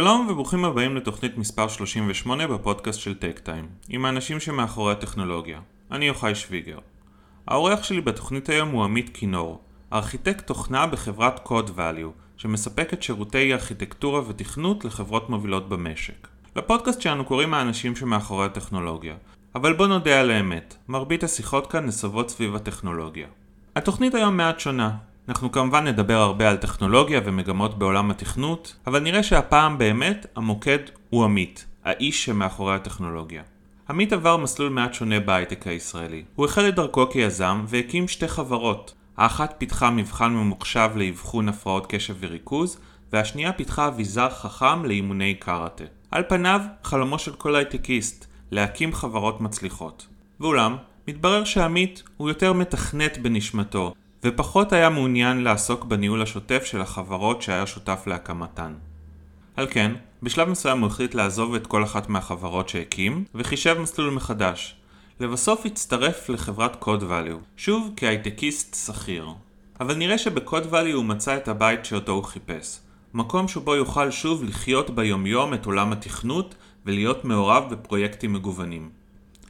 שלום וברוכים הבאים לתוכנית מספר 38 בפודקאסט של טק טיים, עם האנשים שמאחורי הטכנולוגיה. אני יוחאי שוויגר. האורח שלי בתוכנית היום הוא עמית כינור, ארכיטקט תוכנה בחברת Code Value, שמספקת שירותי ארכיטקטורה ותכנות לחברות מובילות במשק. לפודקאסט שלנו קוראים האנשים שמאחורי הטכנולוגיה, אבל בוא נודה על האמת, מרבית השיחות כאן נסובות סביב הטכנולוגיה. התוכנית היום מעט שונה, אנחנו כמובן נדבר הרבה על טכנולוגיה ומגמות בעולם התכנות, אבל נראה שהפעם באמת המוקד הוא עמית, האיש שמאחורי הטכנולוגיה. עמית עבר מסלול מעט שונה בהייטק הישראלי. הוא החל את דרכו כיזם והקים שתי חברות. האחת פיתחה מבחן ממוחשב לאבחון הפרעות קשב וריכוז, והשנייה פיתחה אביזר חכם לאימוני קראטה. על פניו, חלומו של כל הייטקיסט, להקים חברות מצליחות. ואולם, מתברר שעמית הוא יותר מתכנת בנשמתו, ופחות היה מעוניין לעסוק בניהול השוטף של החברות שהיה שותף להקמתן. על כן, בשלב מסוים הוא החליט לעזוב את כל אחת מהחברות שהקים, וחישב מסלול מחדש. לבסוף הצטרף לחברת Code Value, שוב כהייטקיסט שכיר. אבל נראה שבקוד value הוא מצא את הבית שאותו הוא חיפש. מקום שבו יוכל שוב לחיות ביומיום את עולם התכנות ולהיות מעורב בפרויקטים מגוונים.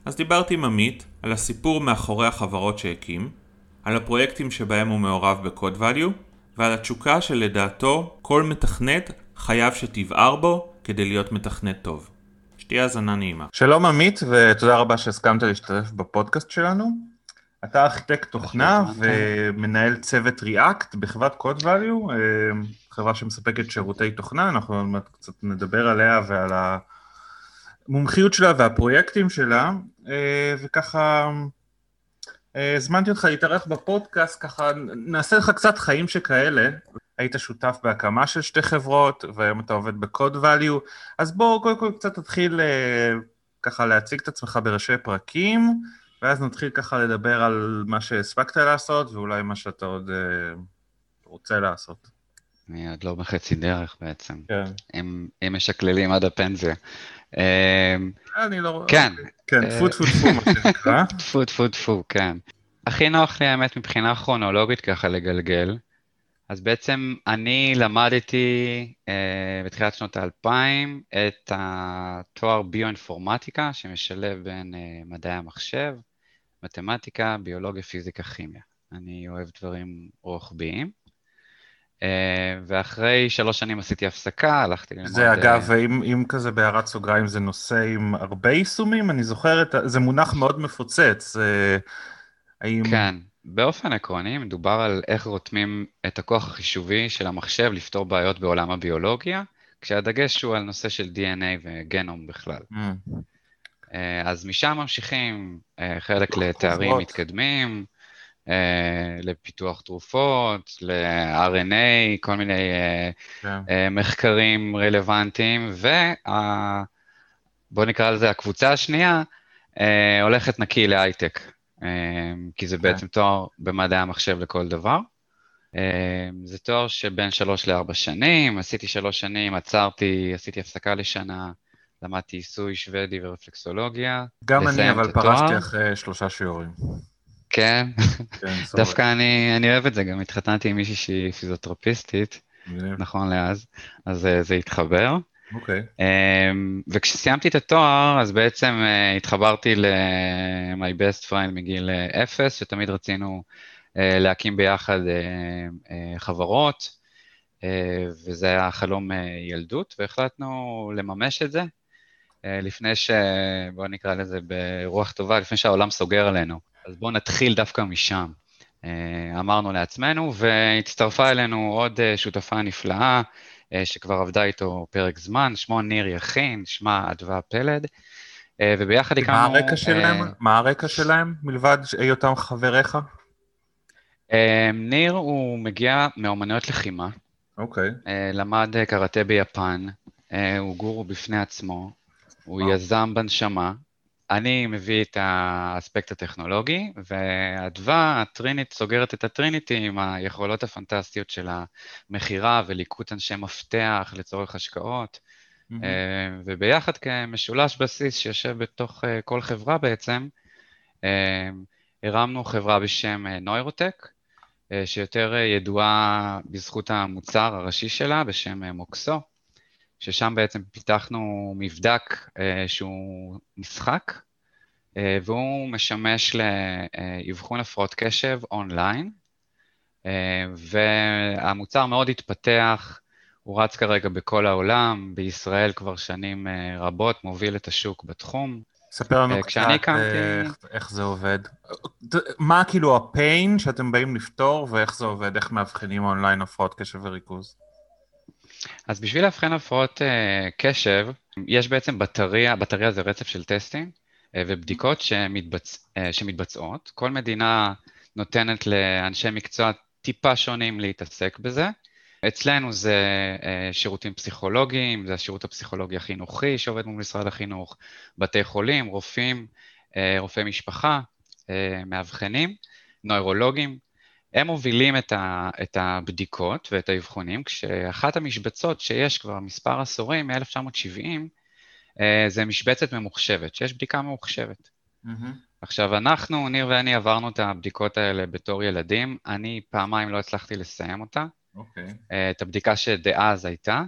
אז דיברתי עם עמית על הסיפור מאחורי החברות שהקים, על הפרויקטים שבהם הוא מעורב בקוד value, ועל התשוקה שלדעתו כל מתכנת חייב שתבער בו כדי להיות מתכנת טוב. שתהיה האזנה נעימה. שלום עמית, ותודה רבה שהסכמת להשתתף בפודקאסט שלנו. אתה ארכיטקט תוכנה ומנהל צוות React בחברת Code Value, אה, חברה שמספקת שירותי תוכנה, אנחנו עוד מעט קצת נדבר עליה ועל המומחיות שלה והפרויקטים שלה, אה, וככה הזמנתי אותך להתארח בפודקאסט, ככה נעשה לך קצת חיים שכאלה. היית שותף בהקמה של שתי חברות, והיום אתה עובד ב-Code Value, אז בואו קודם כל קצת תתחיל אה, ככה להציג את עצמך בראשי פרקים, ואז נתחיל ככה לדבר על מה שהספקת לעשות, ואולי מה שאתה עוד אה, רוצה לעשות. אני עוד לא בחצי דרך בעצם. כן. אם, אם משקללים עד הפנסיה. אני לא... כן. כן, טפו טפו טפו, מה שנקרא. טפו טפו טפו, כן. הכי נוח לי האמת מבחינה כרונולוגית ככה לגלגל. אז בעצם אני למדתי uh, בתחילת שנות האלפיים את התואר ביואינפורמטיקה, שמשלב בין uh, מדעי המחשב, מתמטיקה, ביולוגיה, פיזיקה, כימיה. אני אוהב דברים רוחביים. אה, ואחרי שלוש שנים עשיתי הפסקה, הלכתי ללמוד... זה אגב, אם, אם כזה בהערת סוגריים זה נושא עם הרבה יישומים, אני זוכר, את, זה מונח מאוד מפוצץ. האם... כן, באופן עקרוני מדובר על איך רותמים את הכוח החישובי של המחשב לפתור בעיות בעולם הביולוגיה, כשהדגש הוא על נושא של DNA וגנום בכלל. Mm. אז משם ממשיכים חלק לתארים מתקדמים, אה, לפיתוח תרופות, ל-RNA, כל מיני yeah. אה, כן. אה, מחקרים רלוונטיים, ובוא נקרא לזה הקבוצה השנייה, הולכת נקי להייטק, כי זה okay. כן. בעצם תואר במדעי המחשב לכל דבר. זה תואר שבין שלוש לארבע שנים, עשיתי שלוש שנים, עצרתי, עשיתי הפסקה לשנה, למדתי עיסוי שוודי ורפלקסולוגיה. גם אני, אבל פרשתי אחרי שלושה שיעורים. כן, כן דווקא אני, אני אוהב את זה, גם התחתנתי עם מישהי שהיא פיזיותרפיסטית, נכון לאז, אז אה, זה התחבר. אוקיי. Okay. אמ, וכשסיימתי את התואר, אז בעצם uh, התחברתי ל-my best friend מגיל uh, אפס, שתמיד רצינו להקים ביחד חברות, וזה היה חלום ילדות, והחלטנו לממש את זה, לפני ש... בואו נקרא לזה ברוח טובה, לפני שהעולם סוגר עלינו. אז בואו נתחיל דווקא משם. אה, אמרנו לעצמנו, והצטרפה אלינו עוד אה, שותפה נפלאה, אה, שכבר עבדה איתו פרק זמן, שמו ניר יכין, שמה אדווה פלד, וביחד הקמנו... מה הרקע שלהם? מה הרקע שלהם, מלבד היותם חבריך? ניר הוא מגיע מאומנויות לחימה. אוקיי. Okay. למד קראטה ביפן, הוא גורו בפני עצמו, הוא wow. יזם בנשמה, אני מביא את האספקט הטכנולוגי, ואדווה, הטרינית, סוגרת את הטריניטי עם היכולות הפנטסטיות של המכירה וליקוט אנשי מפתח לצורך השקעות, mm-hmm. וביחד כמשולש בסיס שיושב בתוך אה, כל חברה בעצם, אה, הרמנו חברה בשם נוירוטק, שיותר ידועה בזכות המוצר הראשי שלה בשם מוקסו, ששם בעצם פיתחנו מבדק שהוא משחק, והוא משמש לאבחון הפרעות קשב אונליין, והמוצר מאוד התפתח, הוא רץ כרגע בכל העולם, בישראל כבר שנים רבות, מוביל את השוק בתחום. ספר לנו קצת קמתי... איך, איך זה עובד. מה כאילו הפיין שאתם באים לפתור ואיך זה עובד, איך מאבחנים אונליין הפרעות קשב וריכוז? אז בשביל לאבחן הפרעות uh, קשב, יש בעצם בטריה, בטריה זה רצף של טסטים uh, ובדיקות שמתבצ... uh, שמתבצעות. כל מדינה נותנת לאנשי מקצוע טיפה שונים להתעסק בזה. אצלנו זה אה, שירותים פסיכולוגיים, זה השירות הפסיכולוגי החינוכי שעובד מול משרד החינוך, בתי חולים, רופאים, אה, רופאי משפחה, אה, מאבחנים, נוירולוגים. הם מובילים את, ה, את הבדיקות ואת האבחונים, כשאחת המשבצות שיש כבר מספר עשורים, מ-1970, זה משבצת ממוחשבת, שיש בדיקה ממוחשבת. Mm-hmm. עכשיו, אנחנו, ניר ואני, עברנו את הבדיקות האלה בתור ילדים. אני פעמיים לא הצלחתי לסיים אותה. אוקיי. Okay. אה, את הבדיקה שדאז הייתה,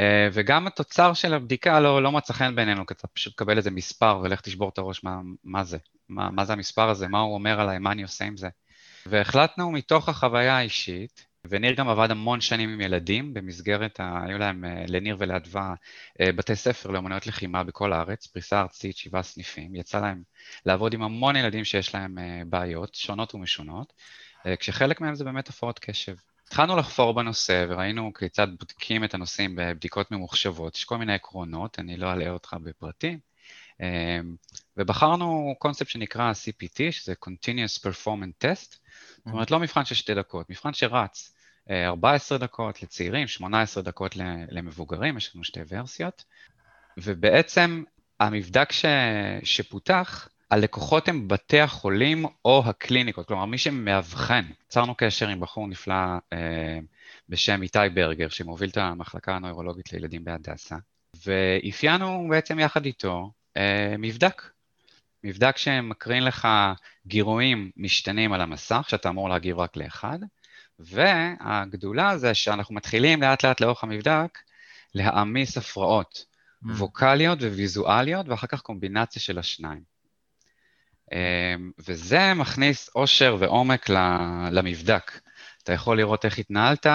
אה, וגם התוצר של הבדיקה לא, לא מצא חן בעינינו, כי אתה פשוט תקבל איזה מספר ולך תשבור את הראש מה, מה זה, מה, מה זה המספר הזה, מה הוא אומר עליי, מה אני עושה עם זה. והחלטנו מתוך החוויה האישית, וניר גם עבד המון שנים עם ילדים, במסגרת, ה... היו להם, אה, לניר ולאדווה, בתי ספר לאמנויות לחימה בכל הארץ, פריסה ארצית, שבעה סניפים, יצא להם לעבוד עם המון ילדים שיש להם בעיות, שונות ומשונות, כשחלק מהם זה באמת הפרעות קשב. התחלנו לחפור בנושא וראינו כיצד בודקים את הנושאים בבדיקות ממוחשבות, יש כל מיני עקרונות, אני לא אלאה אותך בפרטים, ובחרנו קונספט שנקרא CPT, שזה Continuous Performance Test, זאת אומרת לא מבחן של שתי דקות, מבחן שרץ 14 אה, דקות לצעירים, 18 דקות למבוגרים, יש לנו שתי ורסיות, ובעצם המבדק ש... שפותח הלקוחות הם בתי החולים או הקליניקות, כלומר מי שמאבחן. יצרנו קשר עם בחור נפלא אה, בשם איתי ברגר, שמוביל את המחלקה הנוירולוגית לילדים בהדסה, ואפיינו בעצם יחד איתו אה, מבדק. מבדק שמקרין לך גירויים משתנים על המסך, שאתה אמור להגיב רק לאחד, והגדולה זה שאנחנו מתחילים לאט לאט לאורך המבדק להעמיס הפרעות mm. ווקאליות וויזואליות, ואחר כך קומבינציה של השניים. אמ, וזה מכניס אושר ועומק למבדק. אתה יכול לראות איך התנהלת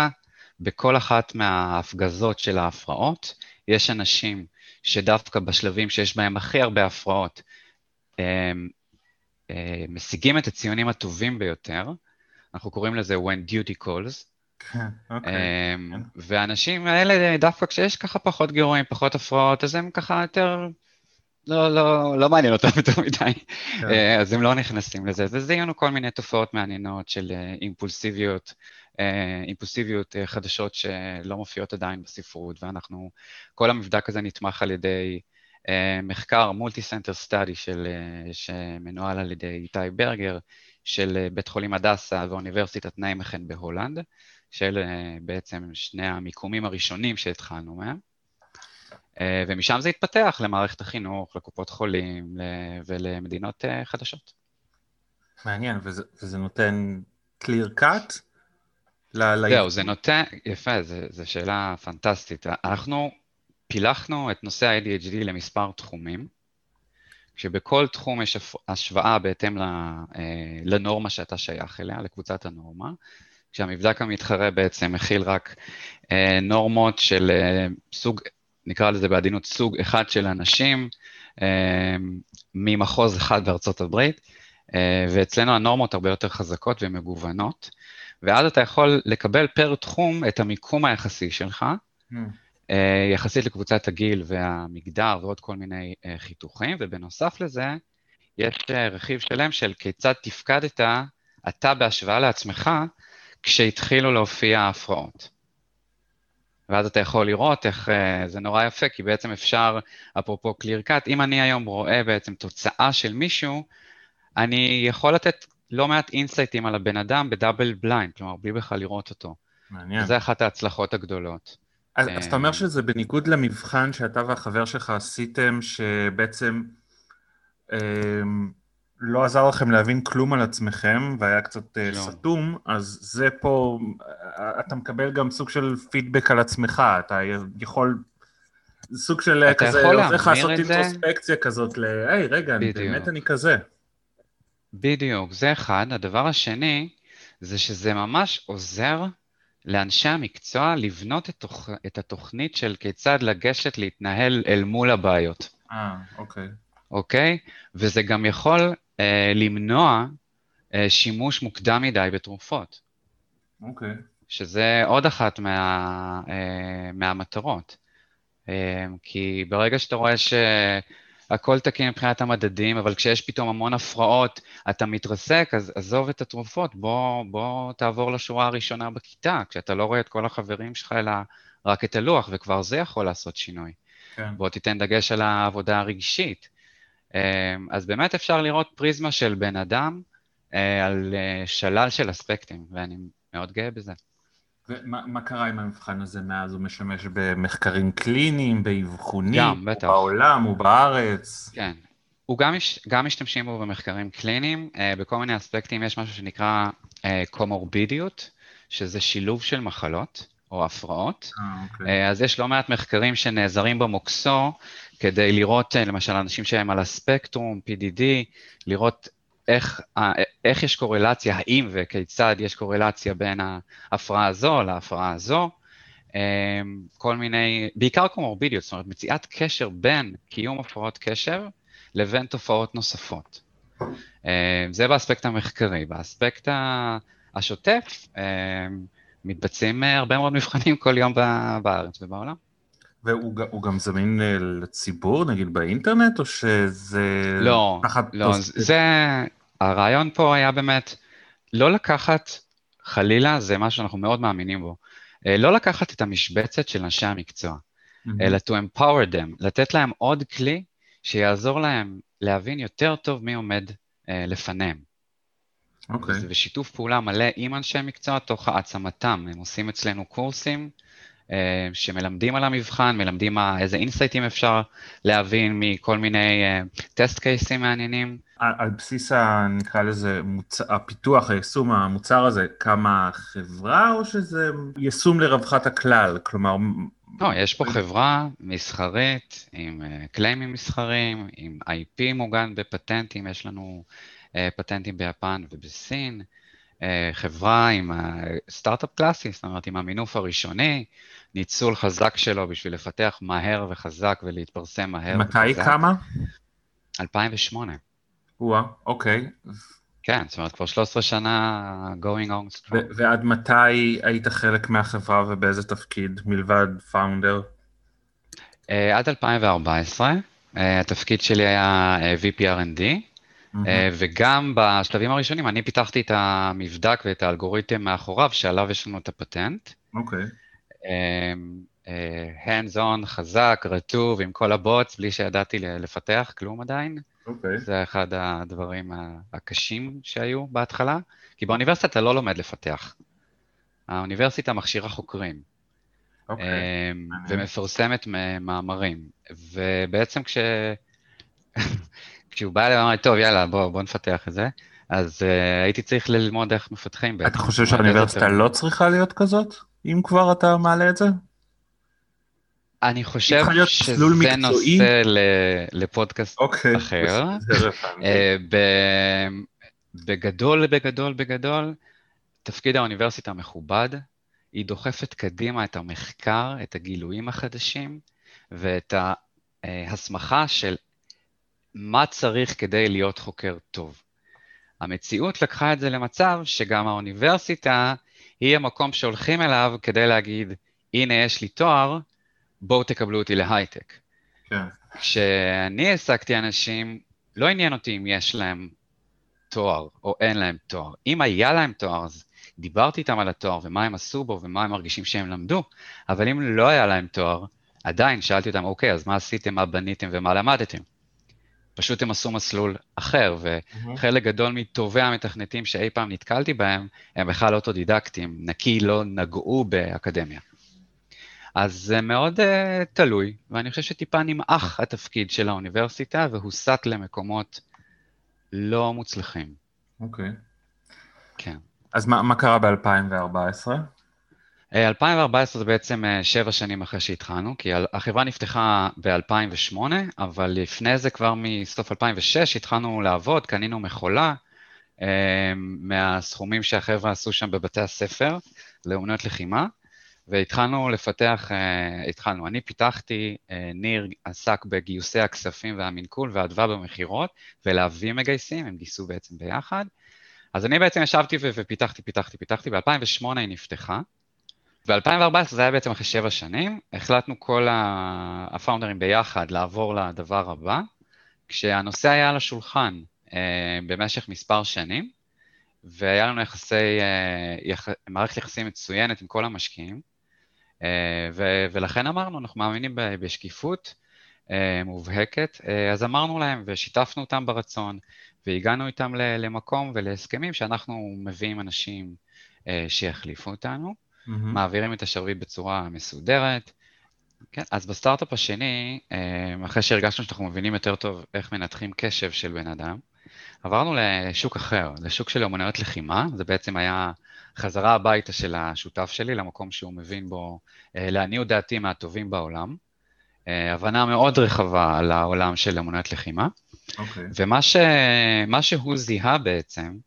בכל אחת מההפגזות של ההפרעות. יש אנשים שדווקא בשלבים שיש בהם הכי הרבה הפרעות, משיגים את הציונים הטובים ביותר. אנחנו קוראים לזה when duty calls. כן, אוקיי. אמ, והאנשים האלה, דווקא כשיש ככה פחות גירויים, פחות הפרעות, אז הם ככה יותר לא, לא, לא מעניין אותם יותר מדי, כן. אה, אז הם לא נכנסים לזה. וזיהינו כל מיני תופעות מעניינות של אה, אימפולסיביות, אה, אימפולסיביות חדשות שלא מופיעות עדיין בספרות, ואנחנו, כל המבדק הזה נתמך על ידי מחקר multi-center study שמנוהל על ידי איתי ברגר, של בית חולים הדסה ואוניברסיטת ניימכן בהולנד, של בעצם שני המיקומים הראשונים שהתחלנו מהם. אה, ומשם זה התפתח למערכת החינוך, לקופות חולים ולמדינות אה, חדשות. מעניין, וזה, וזה נותן clear cut? זהו, זה נותן, יפה, זו שאלה פנטסטית. אנחנו פילחנו את נושא ה-ADHD למספר תחומים, כשבכל תחום יש השוואה בהתאם אה, לנורמה שאתה שייך אליה, לקבוצת הנורמה, כשהמבדק המתחרה בעצם מכיל רק נורמות של סוג נקרא לזה בעדינות, סוג אחד של אנשים אה, ממחוז אחד בארצות הברית, אה, ואצלנו הנורמות הרבה יותר חזקות ומגוונות, ואז אתה יכול לקבל פר תחום את המיקום היחסי שלך, mm. יחסית לקבוצת הגיל והמגדר ועוד כל מיני חיתוכים, ובנוסף לזה, יש רכיב שלם של כיצד תפקדת אתה בהשוואה לעצמך כשהתחילו להופיע ההפרעות. ואז אתה יכול לראות איך זה נורא יפה, כי בעצם אפשר, אפרופו clear cut, אם אני היום רואה בעצם תוצאה של מישהו, אני יכול לתת לא מעט insightים על הבן אדם ב double blind, כלומר, בלי בכלל לראות אותו. מעניין. וזה אחת ההצלחות הגדולות. אז, אז אתה אומר שזה בניגוד למבחן שאתה והחבר שלך עשיתם, שבעצם... אמ, לא עזר לכם להבין כלום על עצמכם והיה קצת אה, לא. סתום, אז זה פה, אה, אתה מקבל גם סוג של פידבק על עצמך, אתה יכול סוג של אתה כזה, יכול עוזר לך להמיר לעשות את זה. אינטרוספקציה כזאת ל... היי, רגע, אני-. באמת אני כזה. בדיוק, זה אחד. הדבר השני, זה שזה ממש עוזר לאנשי המקצוע לבנות את, תוכ... את התוכנית של כיצד לגשת להתנהל אל מול הבעיות, אה, אוקיי. אוקיי? וזה גם יכול אה, למנוע אה, שימוש מוקדם מדי בתרופות, אוקיי. שזה עוד אחת מה, אה, מהמטרות. אה, כי ברגע שאתה רואה שהכל תקין מבחינת המדדים, אבל כשיש פתאום המון הפרעות, אתה מתרסק, אז עזוב את התרופות, בוא, בוא תעבור לשורה הראשונה בכיתה, כשאתה לא רואה את כל החברים שלך, אלא רק את הלוח, וכבר זה יכול לעשות שינוי. כן. בוא תיתן דגש על העבודה הרגשית. אה, אז באמת אפשר לראות פריזמה של בן אדם אה, על אה, שלל של אספקטים, ואני מאוד גאה בזה. ומה מה קרה עם המבחן הזה מאז? הוא משמש במחקרים קליניים, באבחונים? גם, בטח. הוא בעולם, הוא בארץ? כן. הוא גם, גם משתמשים בו במחקרים קליניים, uh, בכל מיני אספקטים יש משהו שנקרא uh, קומורבידיות, שזה שילוב של מחלות או הפרעות. אה, אוקיי. Uh, אז יש לא מעט מחקרים שנעזרים במוקסו כדי לראות, uh, למשל, אנשים שהם על הספקטרום, PDD, לראות איך, איך יש קורלציה, האם וכיצד יש קורלציה בין ההפרעה הזו להפרעה הזו. Um, כל מיני, בעיקר קומורבידיות, זאת אומרת, מציאת קשר בין קיום הפרעות קשב לבין תופעות נוספות. Uh, זה באספקט המחקרי. באספקט השוטף, uh, מתבצעים אה, הרבה מאוד מבחנים כל יום בארץ ובעולם. והוא גם זמין אה, לציבור, נגיד באינטרנט, או שזה... לא, לא, זה, הרעיון פה היה באמת לא לקחת, חלילה, זה משהו שאנחנו מאוד מאמינים בו, אה, לא לקחת את המשבצת של אנשי המקצוע, מהמם. אלא to empower them, לתת להם עוד כלי שיעזור להם להבין יותר טוב מי עומד אה, לפניהם. אוקיי. זה בשיתוף פעולה מלא עם אנשי מקצוע תוך העצמתם. הם עושים אצלנו קורסים שמלמדים על המבחן, מלמדים מה, איזה אינסייטים אפשר להבין מכל מיני טסט קייסים מעניינים. על בסיס, ה- נקרא לזה, מוצ... הפיתוח, היישום, המוצר הזה, קמה חברה, או שזה יישום לרווחת הכלל? כלומר, לא, יש פה חברה מסחרית עם אה, קליימים מסחריים, עם IP מוגן בפטנטים, יש לנו אה, פטנטים ביפן ובסין. אה, חברה עם סטארט-אפ קלאסי, זאת אומרת עם המינוף הראשוני, ניצול חזק שלו בשביל לפתח מהר וחזק ולהתפרסם מהר מתי וחזק. קמה? 2008. וואה, אוקיי. כן, זאת אומרת כבר 13 שנה going on strong. ו- ועד מתי היית חלק מהחברה ובאיזה תפקיד, מלבד פאונדר? אה, עד 2014, אה, התפקיד שלי היה VP R&D, אה, וגם בשלבים הראשונים אני פיתחתי את המבדק ואת האלגוריתם מאחוריו, שעליו יש לנו את הפטנט. אוקיי. אה, אה, hands on, חזק, רטוב, עם כל הבוטס, בלי שידעתי לפתח כלום עדיין. אוקיי. זה אחד הדברים הקשים שהיו בהתחלה, כי באוניברסיטה אתה לא לומד לפתח. האוניברסיטה מכשירה חוקרים. אוקיי. מעניין. ומפרסמת מאמרים. ובעצם כש... כשהוא בא אליי ואמר לי, טוב, יאללה, בוא, בוא נפתח את זה, אז uh, הייתי צריך ללמוד איך מפתחים בעצם. אתה חושב זאת אומרת, שהאוניברסיטה לא צריכה להיות כזאת? אם כבר אתה מעלה את זה? אני חושב שזה מקצועי? נושא לפודקאסט אוקיי. אחר. אה, בגדול, בגדול, בגדול, תפקיד האוניברסיטה מכובד, היא דוחפת קדימה את המחקר, את הגילויים החדשים ואת ההסמכה של מה צריך כדי להיות חוקר טוב. המציאות לקחה את זה למצב שגם האוניברסיטה היא המקום שהולכים אליו כדי להגיד, הנה יש לי תואר, בואו תקבלו אותי להייטק. כן. כשאני העסקתי אנשים, לא עניין אותי אם יש להם תואר או אין להם תואר. אם היה להם תואר, אז דיברתי איתם על התואר ומה הם עשו בו ומה הם מרגישים שהם למדו, אבל אם לא היה להם תואר, עדיין שאלתי אותם, אוקיי, אז מה עשיתם, מה בניתם ומה למדתם? פשוט הם עשו מסלול אחר, וחלק גדול מטובי המתכנתים שאי פעם נתקלתי בהם, הם בכלל אוטודידקטים, נקי לא נגעו באקדמיה. אז זה מאוד uh, תלוי, ואני חושב שטיפה נמעך התפקיד של האוניברסיטה והוסט למקומות לא מוצלחים. אוקיי. כן. אז מה מה קרה ב-2014? 2014 זה בעצם שבע שנים אחרי שהתחלנו, כי החברה נפתחה ב-2008, אבל לפני זה כבר מסוף 2006 התחלנו לעבוד, קנינו מכולה מהסכומים שהחבר'ה עשו שם בבתי הספר לאומנויות לחימה, והתחלנו לפתח, התחלנו, אני פיתחתי, ניר עסק בגיוסי הכספים והמנכול ואדווה במכירות, ולהביא מגייסים, הם גייסו בעצם ביחד. אז אני בעצם ישבתי ופיתחתי, פיתחתי, פיתחתי, ב-2008 היא נפתחה. ב-2014 זה היה בעצם אחרי שבע שנים, החלטנו כל הפאונדרים ביחד לעבור לדבר הבא, כשהנושא היה על השולחן אה, במשך מספר שנים, והיה לנו יחסי, אה, יח, מערכת יחסים מצוינת עם כל המשקיעים, אה, ו, ולכן אמרנו, אנחנו מאמינים בשקיפות אה, מובהקת, אה, אז אמרנו להם ושיתפנו אותם ברצון, והגענו איתם למקום ולהסכמים שאנחנו מביאים אנשים אה, שיחליפו אותנו. Mm-hmm. מעבירים את השרביט בצורה מסודרת. כן, אז בסטארט-אפ השני, אה, אחרי שהרגשנו שאנחנו מבינים יותר טוב איך מנתחים קשב של בן אדם, עברנו לשוק אחר, לשוק של אמנויות לחימה, זה בעצם היה חזרה הביתה של השותף שלי, למקום שהוא מבין בו, אה, לעניות דעתי, מהטובים בעולם. אה, הבנה מאוד רחבה על העולם של אמנויות לחימה. Okay. אוקיי. ומה ש... שהוא זיהה בעצם,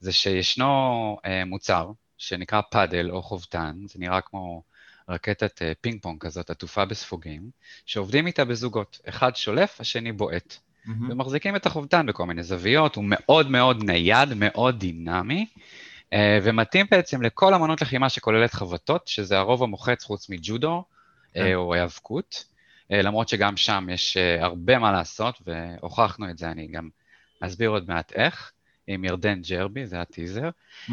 זה שישנו מוצר שנקרא paddle או חובטן, זה נראה כמו רקטת אה, פינג פונג כזאת עטופה בספוגים, שעובדים איתה בזוגות, אחד שולף, השני בועט. Mm-hmm. ומחזיקים את החובטן בכל מיני זוויות, הוא מאוד מאוד נייד, מאוד דינמי, אה, ומתאים בעצם לכל אמנות לחימה שכוללת חבטות, שזה הרוב המוחץ חוץ מג'ודו mm-hmm. או היאבקות, למרות שגם שם יש הרבה מה לעשות, והוכחנו את זה, אני גם אסביר עוד מעט איך, עם ירדן ג'רבי, זה הטיזר. Mm-hmm.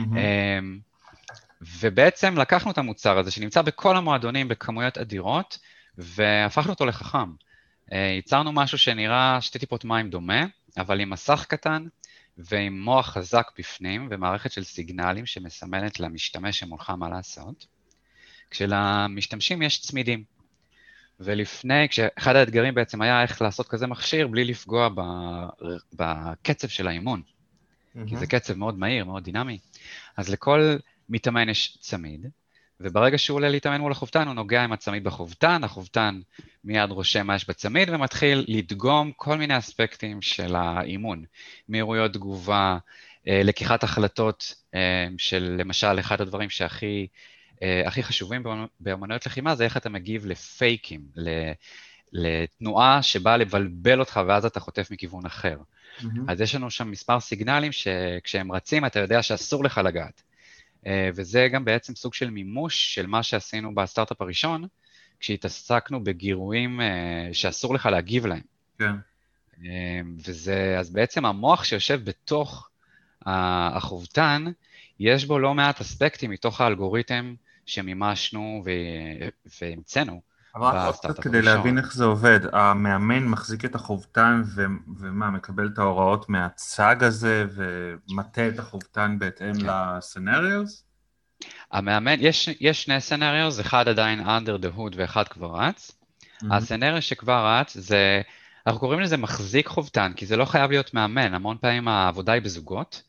ובעצם לקחנו את המוצר הזה שנמצא בכל המועדונים בכמויות אדירות, והפכנו אותו לחכם. אה, ייצרנו משהו שנראה שתי טיפות מים דומה, אבל עם מסך קטן ועם מוח חזק בפנים ומערכת של סיגנלים שמסמנת למשתמש שמולך מה לעשות. כשלמשתמשים יש צמידים. ולפני, כשאחד האתגרים בעצם היה איך לעשות כזה מכשיר בלי לפגוע בקצב של האימון. Mm-hmm. כי זה קצב מאוד מהיר, מאוד דינמי. אז לכל מתאמן יש צמיד, וברגע שהוא עולה להתאמן מול החובטן, הוא נוגע עם הצמיד בחובטן, החובטן מיד רושם מה יש בצמיד ומתחיל לדגום כל מיני אספקטים של האימון, מהירויות תגובה, אה, לקיחת החלטות אה, של למשל אחד הדברים שהכי אה, הכי חשובים באמנויות לחימה זה איך אתה מגיב לפייקים, לתנועה שבאה לבלבל אותך ואז אתה חוטף מכיוון אחר. Mm-hmm. אז יש לנו שם מספר סיגנלים שכשהם רצים אתה יודע שאסור לך לגעת. אה, וזה גם בעצם סוג של מימוש של מה שעשינו בסטארט-אפ הראשון, כשהתעסקנו בגירויים אה, שאסור לך להגיב להם. כן. אה, וזה, אז בעצם המוח שיושב בתוך החובטן, יש בו לא מעט אספקטים מתוך האלגוריתם שמימשנו והמצאנו. רק קצת כדי להבין איך זה עובד, המאמן מחזיק את החובטן ו... ומה, מקבל את ההוראות מהצג הזה ומטה את החובטן בהתאם כן. לסנריוס? המאמן, יש, יש שני סנריוס, אחד עדיין under the hood ואחד כבר רץ. Mm-hmm. הסנריו שכבר רץ זה, אנחנו קוראים לזה מחזיק חובטן, כי זה לא חייב להיות מאמן, המון פעמים העבודה היא בזוגות.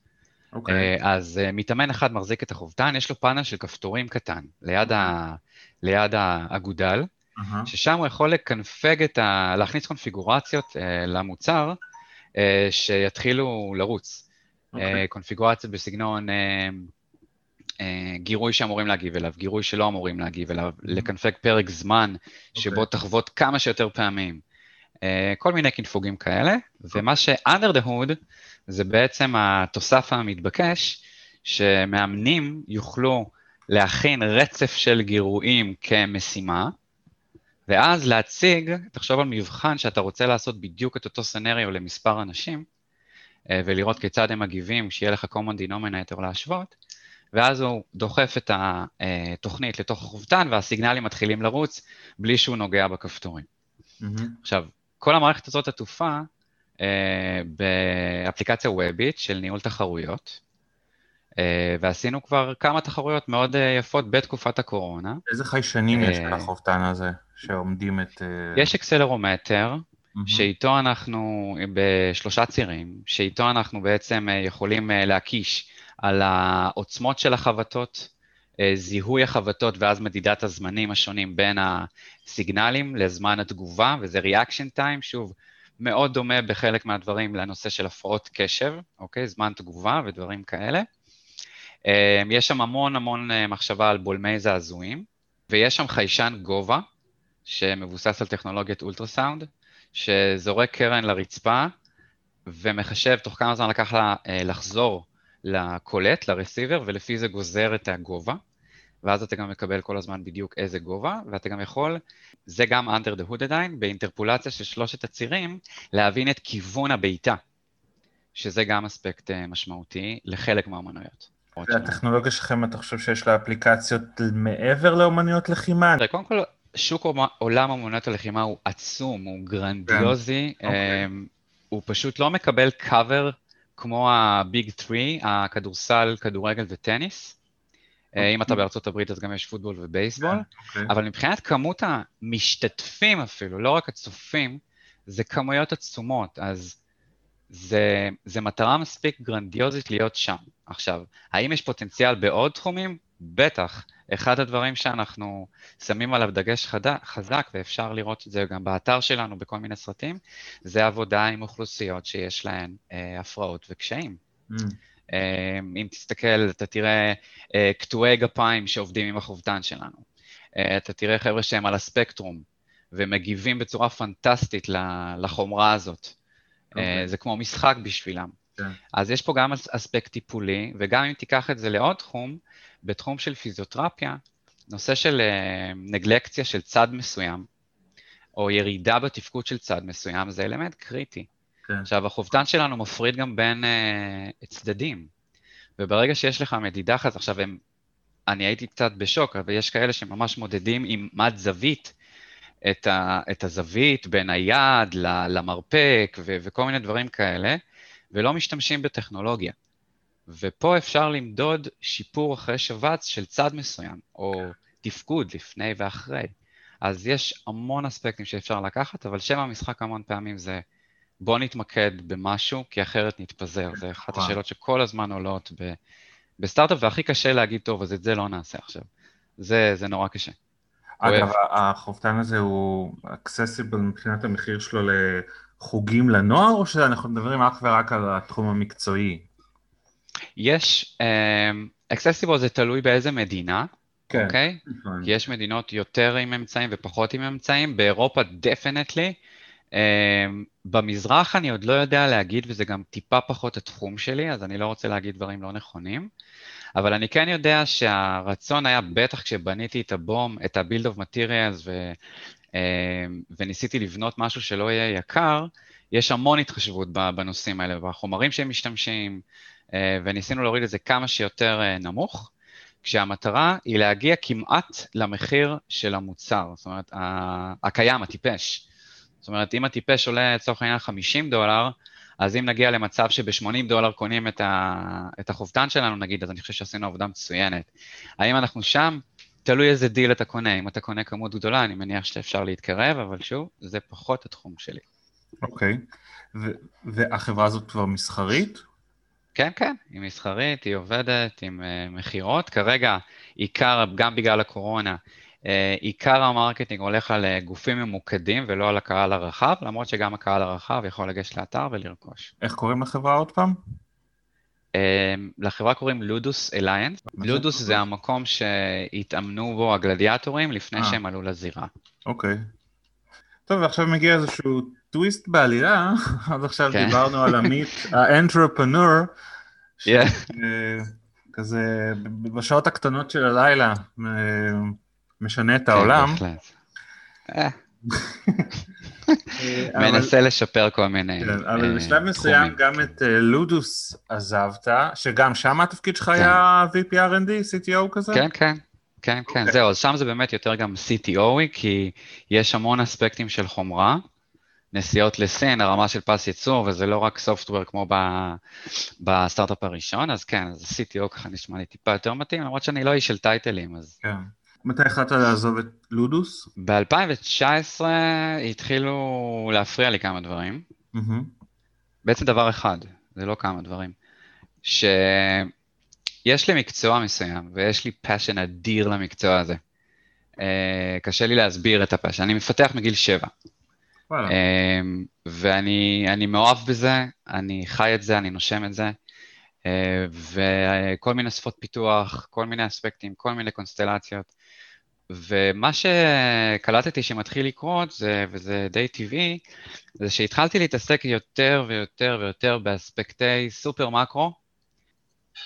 Okay. אוקיי. אה, אז אה, מתאמן אחד מחזיק את החובטן, יש לו פאנל של כפתורים קטן, ליד, ה, ליד האגודל. Uh-huh. ששם הוא יכול לקנפג את ה... להכניס קונפיגורציות uh, למוצר uh, שיתחילו לרוץ. Okay. אוקיי. Uh, קונפיגורציות בסגנון uh, גירוי שאמורים להגיב אליו, גירוי שלא אמורים להגיב אליו, mm-hmm. לקנפג פרק זמן okay. שבו אוקיי. תחוות כמה שיותר פעמים. כל מיני קינפוגים כאלה, okay. ומה ש-under the hood זה בעצם התוסף המתבקש, שמאמנים יוכלו להכין רצף של גירויים כמשימה, ואז להציג, תחשוב על מבחן שאתה רוצה לעשות בדיוק את אותו סנריו למספר אנשים, אה, ולראות כיצד הם מגיבים, שיהיה לך common denominator להשוות, ואז הוא דוחף את התוכנית לתוך החובטן, והסיגנלים מתחילים לרוץ בלי שהוא נוגע בכפתורים. Mm-hmm. עכשיו, כל המערכת הזאת עטופה אה, באפליקציה וובית של ניהול תחרויות, אה, ועשינו כבר כמה תחרויות מאוד יפות בתקופת הקורונה. איזה חיישנים יש לחובטן הזה? שעומדים את... אה, יש אקסלרומטר, mm-hmm. שאיתו אנחנו, בשלושה צירים, שאיתו אנחנו בעצם אה, יכולים אה, להקיש על העוצמות של החבטות, זיהוי החבטות ואז מדידת הזמנים השונים בין הסיגנלים לזמן התגובה, וזה reaction time, שוב, מאוד דומה בחלק מהדברים לנושא של הפרעות קשב, אוקיי? זמן תגובה ודברים כאלה. יש שם המון המון מחשבה על בולמי זעזועים, ויש שם חיישן גובה, שמבוסס על טכנולוגיית אולטרסאונד, שזורק קרן לרצפה ומחשב תוך כמה זמן לקח לה אה, לחזור לקולט, לרסיבר, ולפי זה גוזר את הגובה, ואז אתה גם מקבל כל הזמן בדיוק איזה גובה, ואתה גם יכול, זה גם under the hood עדיין, באינטרפולציה של שלושת הצירים, להבין את כיוון הבעיטה, שזה גם אספקט אה, משמעותי לחלק מהאמנויות. והטכנולוגיה שלכם, אתה חושב שיש לה אפליקציות מעבר לאמנויות לחימה? קודם כל, שוק עולם אמנויות הלחימה הוא עצום, הוא גרנדיוזי, כן. אוקיי. אמ, הוא פשוט לא מקבל קאבר כמו הביג 3, הכדורסל, כדורגל וטניס. אה, אוקיי. אם אתה בארצות הברית אז גם יש פוטבול ובייסבול, כן, אוקיי. אבל מבחינת כמות המשתתפים אפילו, לא רק הצופים, זה כמויות עצומות, אז זה, זה מטרה מספיק גרנדיוזית להיות שם. עכשיו, האם יש פוטנציאל בעוד תחומים? בטח. אחד הדברים שאנחנו שמים עליו דגש חד... חזק, ואפשר לראות את זה גם באתר שלנו בכל מיני סרטים, זה עבודה עם אוכלוסיות שיש להן אה, הפרעות וקשיים. Mm. אה, אם תסתכל, אתה תראה אה, קטועי גפיים שעובדים עם החובטן שלנו. אה, אתה תראה חבר'ה שהם על הספקטרום, ומגיבים בצורה פנטסטית לחומרה הזאת. Okay. אה, אוקיי. זה כמו משחק בשבילם. Okay. כן. אז יש פה גם אספקט טיפולי, וגם אם תיקח את זה לעוד תחום, בתחום של פיזיותרפיה, נושא של אה, נגלקציה של צד מסוים, או ירידה בתפקוד של צד מסוים, זה אלמנט קריטי. כן. עכשיו, החובטן שלנו מפריד גם בין uh, צדדים, וברגע שיש לך מדידה כזאת, עכשיו הם, אני הייתי קצת בשוק, אבל יש כאלה שממש מודדים עם מד זווית את, ה, את הזווית בין היד למרפק ו, וכל מיני דברים כאלה, ולא משתמשים בטכנולוגיה. ופה אפשר למדוד שיפור אחרי שבץ של צד מסוים, או תפקוד לפני ואחרי. אז יש המון אספקטים שאפשר לקחת, אבל שם המשחק המון פעמים זה בוא נתמקד במשהו, כי אחרת נתפזר. זה אחת השאלות שכל הזמן עולות ב, בסטארט-אפ, והכי קשה להגיד, טוב, אז את זה לא נעשה עכשיו. זה, זה נורא קשה. אגב, החובטן הזה הוא אקססיבל מבחינת המחיר שלו לחוגים לנוער, או שאנחנו מדברים אך ורק על התחום המקצועי? יש, accessible um, זה תלוי באיזה מדינה, כן, אוקיי? Okay? נכון. יש מדינות יותר עם אמצעים ופחות עם אמצעים, באירופה definitely. Um, במזרח אני עוד לא יודע להגיד, וזה גם טיפה פחות התחום שלי, אז אני לא רוצה להגיד דברים לא נכונים, אבל אני כן יודע שהרצון היה, בטח כשבניתי את ה BOM, את ה-bill of materials, ו, um, וניסיתי לבנות משהו שלא יהיה יקר, יש המון התחשבות בנושאים האלה, בחומרים שהם משתמשים, וניסינו להוריד את זה כמה שיותר אה, נמוך, כשהמטרה היא להגיע כמעט למחיר של המוצר, זאת אומרת, הקיים, הטיפש. זאת אומרת, אם הטיפש עולה לצורך העניין 50 דולר, אז אם נגיע למצב שב-80 דולר קונים את, ה, את החובטן שלנו, נגיד, אז אני חושב שעשינו עבודה מצוינת. האם אנחנו שם? תלוי איזה דיל אתה קונה. אם אתה קונה כמות גדולה, אני מניח שאפשר להתקרב, אבל שוב, זה פחות התחום שלי. אוקיי. Okay. והחברה הזאת כבר מסחרית? כן, כן, היא מסחרית, היא עובדת עם uh, מכירות. כרגע, עיקר, גם בגלל הקורונה, uh, עיקר ה marketing הולך על uh, גופים ממוקדים ולא על הקהל הרחב, למרות שגם הקהל הרחב יכול לגשת לאתר ולרכוש. איך קוראים לחברה עוד פעם? Uh, לחברה קוראים לודוס אליינס. לודוס זה המקום שהתאמנו בו הגלדיאטורים לפני שהם עלו לזירה. אוקיי. טוב, ועכשיו מגיע איזשהו טוויסט בעלילה, אז עכשיו כן. דיברנו על המיט, האנטרופנור, כזה בשעות הקטנות של הלילה משנה את כן, העולם. אה. מנסה לשפר כל מיני כן, אבל בשלב מסוים גם את לודוס עזבת, שגם שם התפקיד שלך היה VP R&D, CTO כזה? כן, כן. כן, כן, okay. זהו, אז שם זה באמת יותר גם CTO, כי יש המון אספקטים של חומרה, נסיעות לסין, הרמה של פס ייצור, וזה לא רק סופטוור כמו ב, בסטארט-אפ הראשון, אז כן, אז CTO ככה נשמע לי טיפה יותר מתאים, למרות שאני לא איש של טייטלים, אז... כן. מתי החלטת לעזוב את לודוס? ב-2019 התחילו להפריע לי כמה דברים. Mm-hmm. בעצם דבר אחד, זה לא כמה דברים. ש... יש לי מקצוע מסוים, ויש לי passion אדיר למקצוע הזה. Uh, קשה לי להסביר את ה passion, אני מפתח מגיל שבע. Uh, ואני מאוהב בזה, אני חי את זה, אני נושם את זה, uh, וכל מיני שפות פיתוח, כל מיני אספקטים, כל מיני קונסטלציות. ומה שקלטתי שמתחיל לקרות, זה, וזה די טבעי, זה שהתחלתי להתעסק יותר ויותר ויותר באספקטי super macro,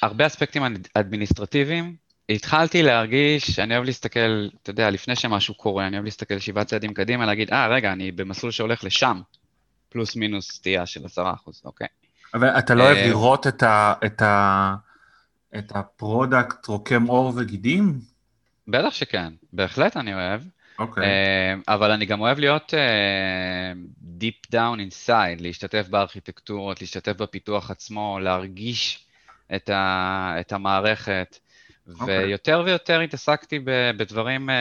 הרבה אספקטים אדמיניסטרטיביים. התחלתי להרגיש, אני אוהב להסתכל, אתה יודע, לפני שמשהו קורה, אני אוהב להסתכל שבעה צעדים קדימה, להגיד, אה, ah, רגע, אני במסלול שהולך לשם, פלוס מינוס סטייה של עשרה אחוז, אוקיי. אבל אתה לא אוהב אה, לראות את, ה, את, ה, את ה product רוקם עור וגידים? בטח שכן, בהחלט אני אוהב. אוקיי. Okay. אבל אני גם אוהב להיות uh, deep down inside, להשתתף בארכיטקטורות, להשתתף בפיתוח עצמו, להרגיש את, ה, את המערכת, okay. אוקיי. ויותר ויותר התעסקתי ב, בדברים uh,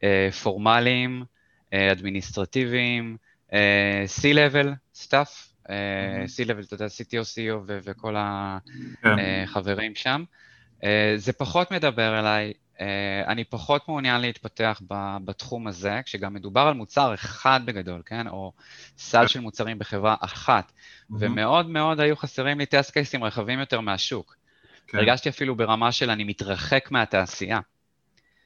uh, פורמליים, uh, אדמיניסטרטיביים, uh, C-Level stuff, uh, mm-hmm. C-Level, אתה יודע, CTO, CEO ו- וכל החברים כן. uh, שם. Uh, זה פחות מדבר אליי, אני פחות מעוניין להתפתח בתחום הזה, כשגם מדובר על מוצר אחד בגדול, כן? או סל. של מוצרים בחברה אחת. Mm-hmm. ומאוד מאוד היו חסרים לי טסט קייסים רחבים יותר מהשוק. כן. הרגשתי אפילו ברמה של אני מתרחק מהתעשייה.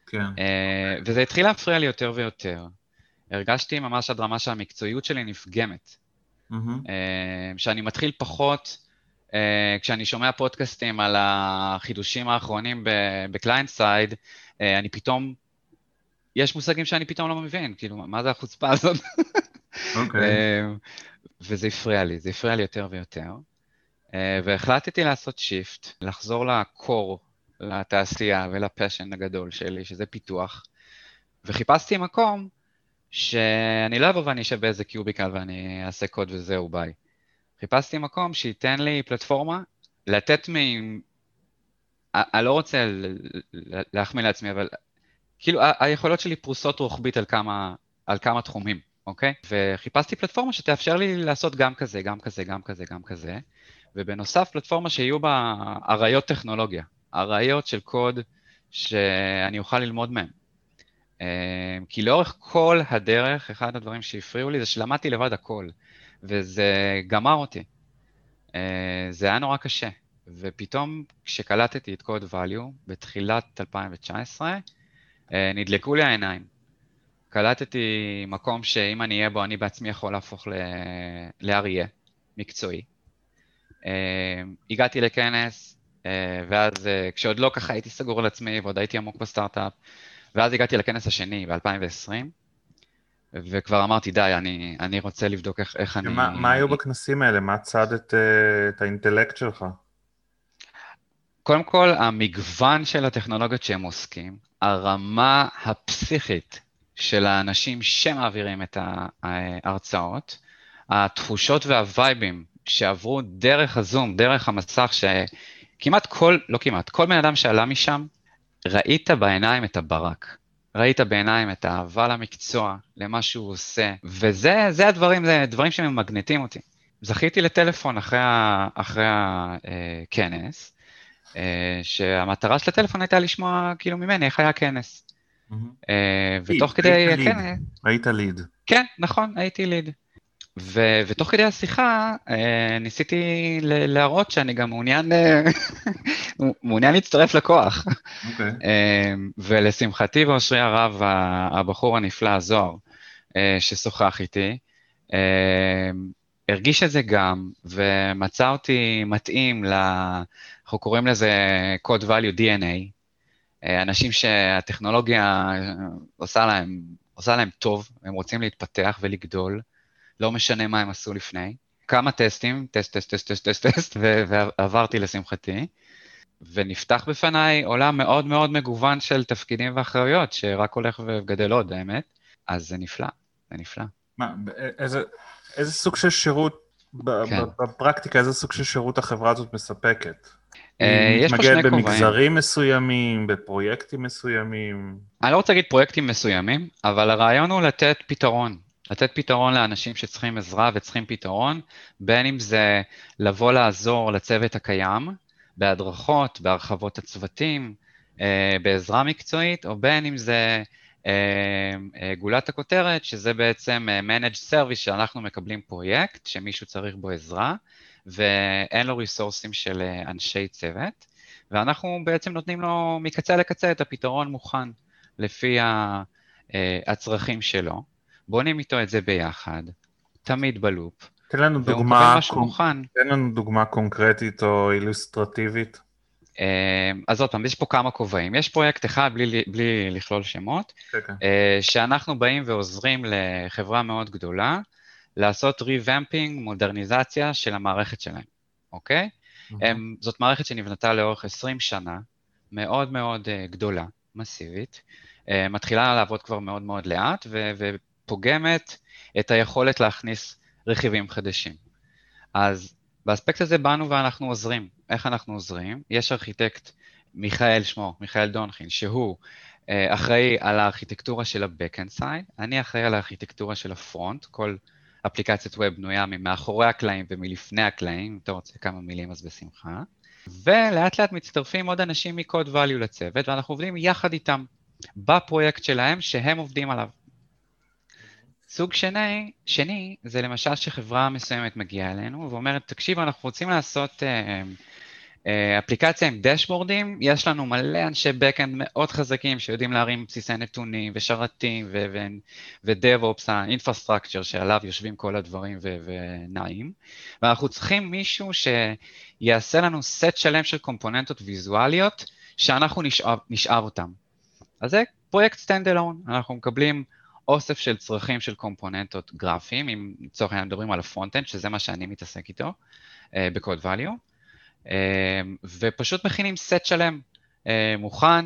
כן. Uh, וזה התחיל להפריע לי יותר ויותר. הרגשתי ממש עד רמה שהמקצועיות שלי נפגמת. Mm-hmm. שאני מתחיל פחות, כשאני שומע פודקאסטים על החידושים האחרונים ב client side, uh, אני פתאום, יש מושגים שאני פתאום לא מבין, כאילו, מה זה החוצפה הזאת? אוקיי. Okay. וזה הפריע לי, זה הפריע לי יותר ויותר. אה, והחלטתי לעשות shift, לחזור ל core, לתעשייה ול passion הגדול שלי, שזה פיתוח, וחיפשתי מקום שאני לא אבוא ואני אשב באיזה קיוביקל ואני אעשה קוד וזהו, ביי. חיפשתי מקום שייתן לי פלטפורמה לתת מ... אני לא רוצה להחמיא לעצמי, אבל כאילו היכולות שלי פרוסות רוחבית על כמה, על כמה תחומים. אוקיי? וחיפשתי פלטפורמה שתאפשר לי לעשות גם כזה, גם כזה, גם כזה, גם כזה, ובנוסף פלטפורמה שיהיו בה אריות טכנולוגיה, אריות של קוד שאני אוכל ללמוד מהם. אה, כי לאורך כל הדרך, אחד הדברים שהפריעו לי זה שלמדתי לבד הכל, וזה גמר אותי. אה, זה היה נורא קשה, ופתאום כשקלטתי את קוד value בתחילת 2019, אה, נדלקו לי העיניים. קלטתי מקום שאם אני אהיה בו, אני בעצמי יכול להפוך לאריה, מקצועי. Uh, הגעתי לכנס, ואז כשעוד לא ככה הייתי סגור על עצמי ועוד הייתי עמוק בסטארט-אפ, ואז הגעתי לכנס השני ב-2020, וכבר אמרתי, די, אני, אני רוצה לבדוק איך, איך אני... מה, מה היו בכנסים האלה? מה צד את, את האינטלקט שלך? קודם כל, המגוון של הטכנולוגיות שהם עוסקים, הרמה הפסיכית של האנשים שמעבירים את ההרצאות, התחושות והווייבים שעברו דרך הזום, דרך המסך, שכמעט כל, לא כמעט, כל בן אדם שעלה משם, ראית בעיניים את הברק. ראית בעיניים את האהבה למקצוע, למה שהוא עושה, וזה הדברים, זה דברים שממגנטים אותי. זכיתי לטלפון אחרי, ה, אחרי הכנס, אה, שהמטרה של הטלפון הייתה לשמוע כאילו ממני איך היה הכנס. אה, ותוך כדי... כן, היית ליד. כן, נכון, הייתי ליד. ו- ותוך כדי השיחה אה, ניסיתי להראות שאני גם מעוניין, אה, מעוניין להצטרף לכוח. Okay. אוקיי. ולשמחתי ואושרי הרב, הבחור הנפלא, הזוהר, ששוחח איתי, הרגיש את זה גם, ומצא אותי מתאים, ל... אנחנו קוראים לזה code value DNA, אה, אנשים שהטכנולוגיה אה, עושה להם, עושה להם טוב, הם רוצים להתפתח ולגדול, לא משנה מה הם עשו לפני. כמה טסטים, טסט, טסט, טסט, טסט, טסט, טסט, ועברתי לשמחתי, ונפתח בפניי עולם מאוד מאוד מגוון של תפקידים ואחריות, שרק הולך וגדל עוד, האמת, אז זה נפלא, זה נפלא. מה, איזה, איזה סוג של שירות, כן. בפרקטיקה, איזה סוג של שירות החברה הזאת מספקת? אה, יש פה שני כובעים. מתמגד במגזרים מסוימים, בפרויקטים מסוימים. אני לא רוצה להגיד פרויקטים מסוימים, אבל הרעיון הוא לתת פתרון. לתת פתרון לאנשים שצריכים עזרה וצריכים פתרון, בין אם זה לבוא לעזור לצוות הקיים, בהדרכות, בהרחבות הצוותים, בעזרה מקצועית, או בין אם זה גולת הכותרת, שזה בעצם Managed Service שאנחנו מקבלים פרויקט, שמישהו צריך בו עזרה, ואין לו ריסורסים של אנשי צוות, ואנחנו בעצם נותנים לו מקצה לקצה את הפתרון מוכן, לפי הצרכים שלו, בונים איתו את זה ביחד, תמיד בלופ. תן לנו דוגמה, קונ... תן לנו דוגמה קונקרטית או אילוסטרטיבית. אמ, אז עוד פעם, יש פה כמה כובעים. יש פרויקט אחד, בלי, בלי לכלול שמות, okay. כן, כן. אה, שאנחנו באים ועוזרים לחברה מאוד גדולה לעשות revamping, מודרניזציה של המערכת שלהם, אוקיי? Okay? Mm-hmm. זאת מערכת שנבנתה לאורך 20 שנה, מאוד מאוד uh, גדולה, מסיבית, מתחילה לעבוד כבר מאוד מאוד לאט, ו- ופוגמת את היכולת להכניס רכיבים חדשים. אז באספקט הזה באנו ואנחנו עוזרים. איך אנחנו עוזרים? יש ארכיטקט, מיכאל שמו, מיכאל דונחין, שהוא uh, אחראי על הארכיטקטורה של ה-Backend side, אני אחראי על הארכיטקטורה של ה front, כל אפליקציית ווב בנויה ממאחורי הקלעים ומלפני הקלעים, אם אתה רוצה כמה מילים אז בשמחה. ולאט לאט מצטרפים עוד אנשים מקוד value לצוות, ואנחנו עובדים יחד איתם בפרויקט שלהם שהם עובדים עליו. סוג שני, שני זה למשל שחברה מסוימת מגיעה אלינו ואומרת, תקשיב, אנחנו רוצים לעשות אה, אה, אפליקציה עם דשבורדים, יש לנו מלא אנשי backend מאוד חזקים שיודעים להרים בסיסי נתונים ושרתים ו-DevOps, ה infrastructure שעליו יושבים כל הדברים ונעים, ואנחנו צריכים מישהו שיעשה לנו סט שלם של קומפוננטות ויזואליות שאנחנו נשאב, נשאב אותם. אז זה פרויקט stand alone, אנחנו מקבלים אוסף של צרכים של קומפוננטות גרפיים, אם לצורך העניין מדברים על ה front-end, שזה מה שאני מתעסק איתו, ב Code uh, Value, uh, ופשוט מכינים סט שלם uh, מוכן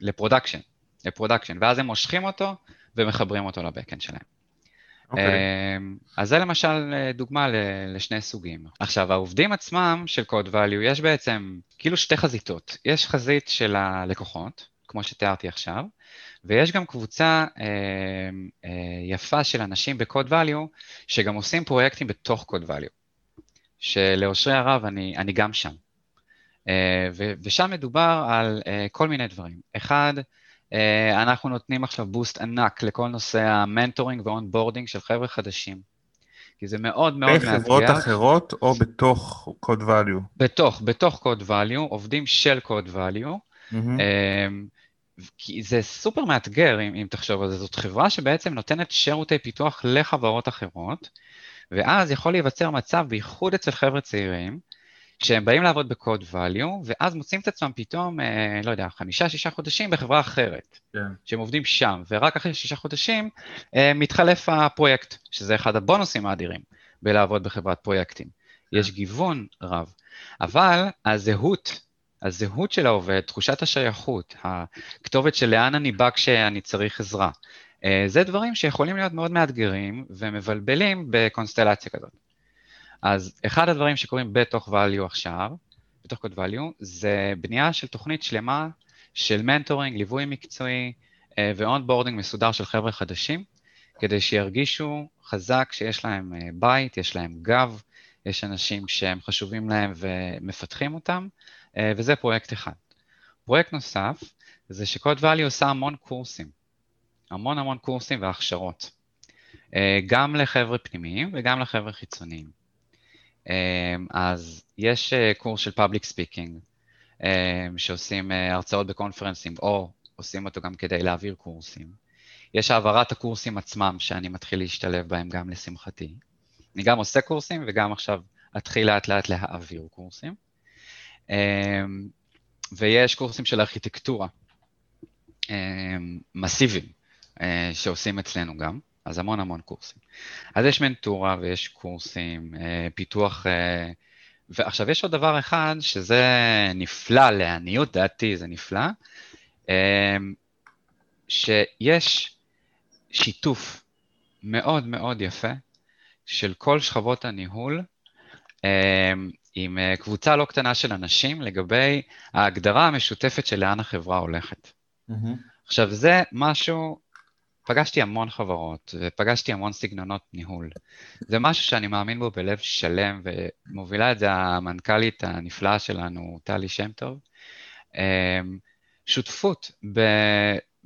ל production, ל production, ואז הם מושכים אותו ומחברים אותו ל backend שלהם. Okay. אוקיי. אז זה למשל דוגמה לשני סוגים. עכשיו, העובדים עצמם של Code Value, יש בעצם כאילו שתי חזיתות. יש חזית של הלקוחות, כמו שתיארתי עכשיו, ויש גם קבוצה אה, אה, יפה של אנשים ב-Code Value, שגם עושים פרויקטים בתוך Code Value, שלאושרי הרב אני, אני גם שם. אה, ו, ושם מדובר על אה, כל מיני דברים. אחד, אה, אנחנו נותנים עכשיו boost ענק לכל נושא ה mentoring ו onboarding של חבר'ה חדשים. כי זה מאוד מאוד מאתגר. בחברות אחרות או בתוך Code Value? בתוך, בתוך Code Value, עובדים של Code Value. Mm-hmm. כי זה סופר מאתגר, אם, אם תחשוב על זה, זאת חברה שבעצם נותנת שירותי פיתוח לחברות אחרות, ואז יכול להיווצר מצב, בייחוד אצל חבר'ה צעירים, שהם באים לעבוד בקוד value, ואז מוצאים את עצמם פתאום, אה, לא יודע, חמישה, שישה חודשים בחברה אחרת, כן. שהם עובדים שם, ורק אחרי שישה חודשים אה, מתחלף הפרויקט, שזה אחד הבונוסים האדירים בלעבוד בחברת פרויקטים. כן. יש גיוון רב, אבל הזהות הזהות של העובד, תחושת השייכות, הכתובת של לאן אני בא כשאני צריך עזרה. אה, זה דברים שיכולים להיות מאוד מאתגרים ומבלבלים בקונסטלציה כזאת. אז אחד הדברים שקורים בתוך Value עכשיו, בתוך Code Value, זה בנייה של תוכנית שלמה של mentoring, ליווי מקצועי אה, ו onboarding מסודר של חבר'ה חדשים, כדי שירגישו חזק שיש להם אה, בית, יש להם גב, יש אנשים שהם חשובים להם ומפתחים אותם, וזה פרויקט אחד. פרויקט נוסף זה ש Code Value עושה המון קורסים, המון המון קורסים והכשרות, אה, גם לחבר'ה פנימיים וגם לחבר'ה חיצוניים. אה, אז יש קורס של public speaking, שעושים הרצאות בקונפרנסים, או עושים אותו גם כדי להעביר קורסים. יש העברת הקורסים עצמם, שאני מתחיל להשתלב בהם גם לשמחתי. אני גם עושה קורסים וגם עכשיו אתחיל לאט לאט להעביר קורסים. אמ, ויש קורסים של ארכיטקטורה אמ, מסיביים אה, שעושים אצלנו גם, אז המון המון קורסים. אז יש מנטורה ויש קורסים, אה, פיתוח, אה, ועכשיו יש עוד דבר אחד שזה נפלא, לעניות דעתי זה נפלא, אמ, שיש שיתוף מאוד מאוד יפה של כל שכבות הניהול עם אה, קבוצה לא קטנה של אנשים לגבי ההגדרה המשותפת של לאן החברה הולכת. Mm-hmm. עכשיו, זה משהו פגשתי המון חברות ופגשתי המון סגנונות ניהול. זה משהו שאני מאמין בו בלב שלם, ומובילה את זה המנכ"לית הנפלאה שלנו, טלי שם טוב. אמ, שותפות ב,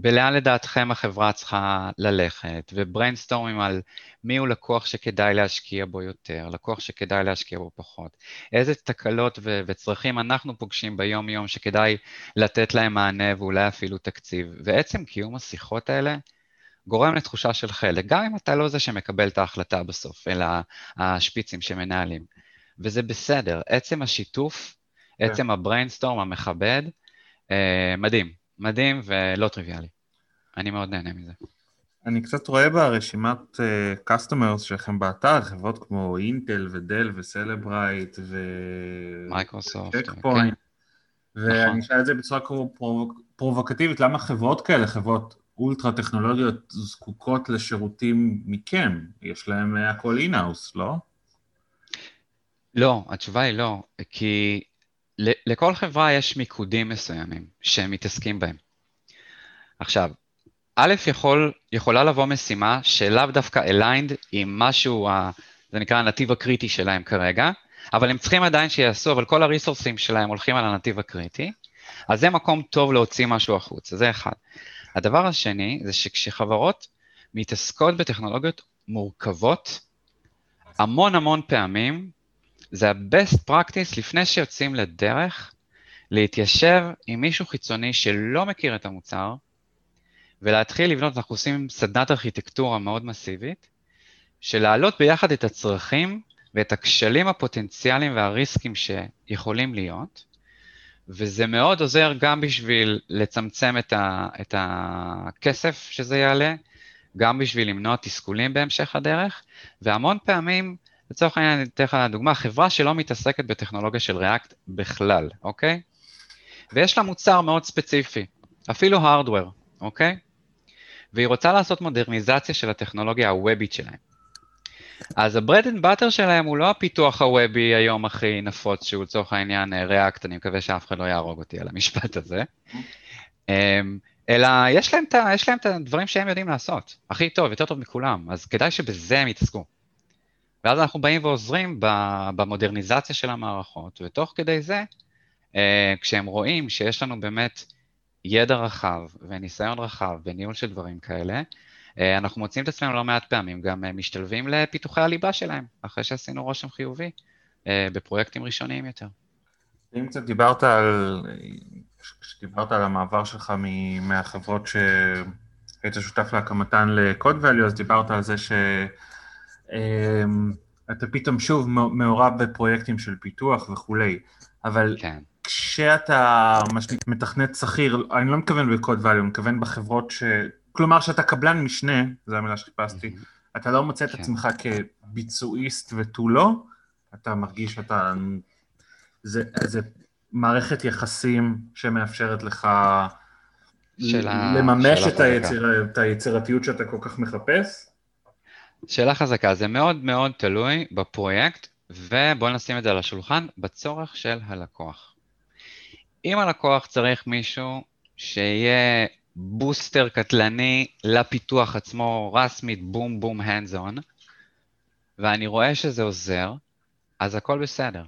בלאן לדעתכם החברה צריכה ללכת, ובריינסטורמים על מי הוא לקוח שכדאי להשקיע בו יותר, לקוח שכדאי להשקיע בו פחות, איזה תקלות ו- וצרכים אנחנו פוגשים ביום-יום שכדאי לתת להם מענה ואולי אפילו תקציב, ועצם קיום השיחות האלה גורם לתחושה של חלק, גם אם אתה לא זה שמקבל את ההחלטה בסוף, אלא השפיצים שמנהלים. וזה בסדר, עצם השיתוף, כן. עצם ה brainstorm המכבד, אה, מדהים, מדהים ולא טריוויאלי. אני מאוד נהנה מזה. אני קצת רואה ברשימת uh, customers שלכם באתר, חברות כמו אינטל ודל וסלברייט ו... מייקרוסופט, כן. ואני נכון. אשאל את זה בצורה פרובוקטיבית, למה חברות כאלה, חברות אולטרה טכנולוגיות זקוקות לשירותים מכם? יש להם אה, הכל in-house, לא? לא, התשובה היא לא, כי לכל חברה יש מיקודים מסוימים שהם מתעסקים בהם. עכשיו, א', יכול, יכולה לבוא משימה שלאו דווקא aligned עם משהו, ה, זה נקרא הנתיב הקריטי שלהם כרגע, אבל הם צריכים עדיין שיעשו, אבל כל הריסורסים שלהם הולכים על הנתיב הקריטי, אז זה מקום טוב להוציא משהו החוצה, זה אחד. הדבר השני זה שכשחברות מתעסקות בטכנולוגיות מורכבות, המון המון פעמים זה ה-best practice לפני שיוצאים לדרך, להתיישב עם מישהו חיצוני שלא מכיר את המוצר, ולהתחיל לבנות, אנחנו עושים סדנת ארכיטקטורה מאוד מסיבית, של להעלות ביחד את הצרכים ואת הכשלים הפוטנציאליים והריסקים שיכולים להיות, וזה מאוד עוזר גם בשביל לצמצם את, ה, את הכסף שזה יעלה, גם בשביל למנוע תסכולים בהמשך הדרך, והמון פעמים, לצורך העניין, אני אתן לך דוגמה, חברה שלא מתעסקת בטכנולוגיה של React בכלל, אוקיי? ויש לה מוצר מאוד ספציפי, אפילו Hardware, אוקיי? והיא רוצה לעשות מודרניזציה של הטכנולוגיה הוובית שלהם. אז ה-bread and butter שלהם הוא לא הפיתוח הוובי היום הכי נפוץ, שהוא לצורך העניין React, אני מקווה שאף אחד לא יהרוג אותי על המשפט הזה, אמ, אלא יש להם את הדברים שהם יודעים לעשות, הכי טוב, יותר טוב מכולם, אז כדאי שבזה הם יתעסקו. ואז אנחנו באים ועוזרים במודרניזציה של המערכות, ותוך כדי זה, אה, כשהם רואים שיש לנו באמת ידע רחב וניסיון רחב בניהול של דברים כאלה, אה, אנחנו מוצאים את עצמנו לא מעט פעמים גם אה, משתלבים לפיתוחי הליבה שלהם, אחרי שעשינו רושם חיובי בפרויקטים ראשוניים יותר. אם קצת דיברת על, כשדיברת על המעבר שלך מהחברות שהיית שותף להקמתן ל-Code Value, אז דיברת על זה שאתה פתאום שוב מעורב בפרויקטים של פיתוח וכולי, אבל כן. כשאתה מתכנת שכיר, אני לא מתכוון ב-Code Value, אני מתכוון בחברות ש... כלומר שאתה קבלן משנה, זו המילה שחיפשתי, אתה לא מוצא את כן. עצמך כביצועיסט ותו לא, אתה מרגיש שאתה... זה, זה מערכת יחסים שמאפשרת לך לממש את, היציר, את היצירתיות שאתה כל כך מחפש? שאלה חזקה, זה מאוד מאוד תלוי בפרויקט, ובואו נשים את זה על השולחן, בצורך של הלקוח. אם הלקוח צריך מישהו שיהיה בוסטר קטלני לפיתוח עצמו, רסמית, בום בום הנדס און, ואני רואה שזה עוזר, אז הכל בסדר.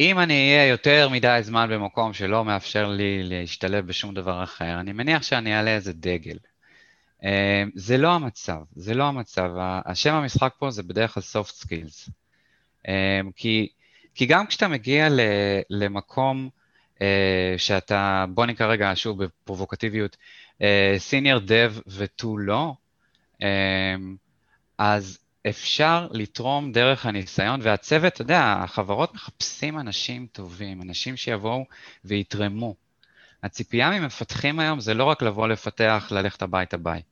אם אני אהיה יותר מדי זמן במקום שלא מאפשר לי להשתלב בשום דבר אחר, אני מניח שאני אעלה איזה דגל. אה, זה לא המצב, זה לא המצב. השם המשחק פה זה בדרך כלל soft skills. אה, כי, כי גם כשאתה מגיע למקום אה, שאתה, בוא נקרא רגע שוב בפרובוקטיביות, סיניור דב ותו לא, אה, אז אפשר לתרום דרך הניסיון, והצוות, אתה יודע, החברות מחפשים אנשים טובים, אנשים שיבואו ויתרמו. הציפייה ממפתחים היום זה לא רק לבוא לפתח, ללכת הביתה ביי.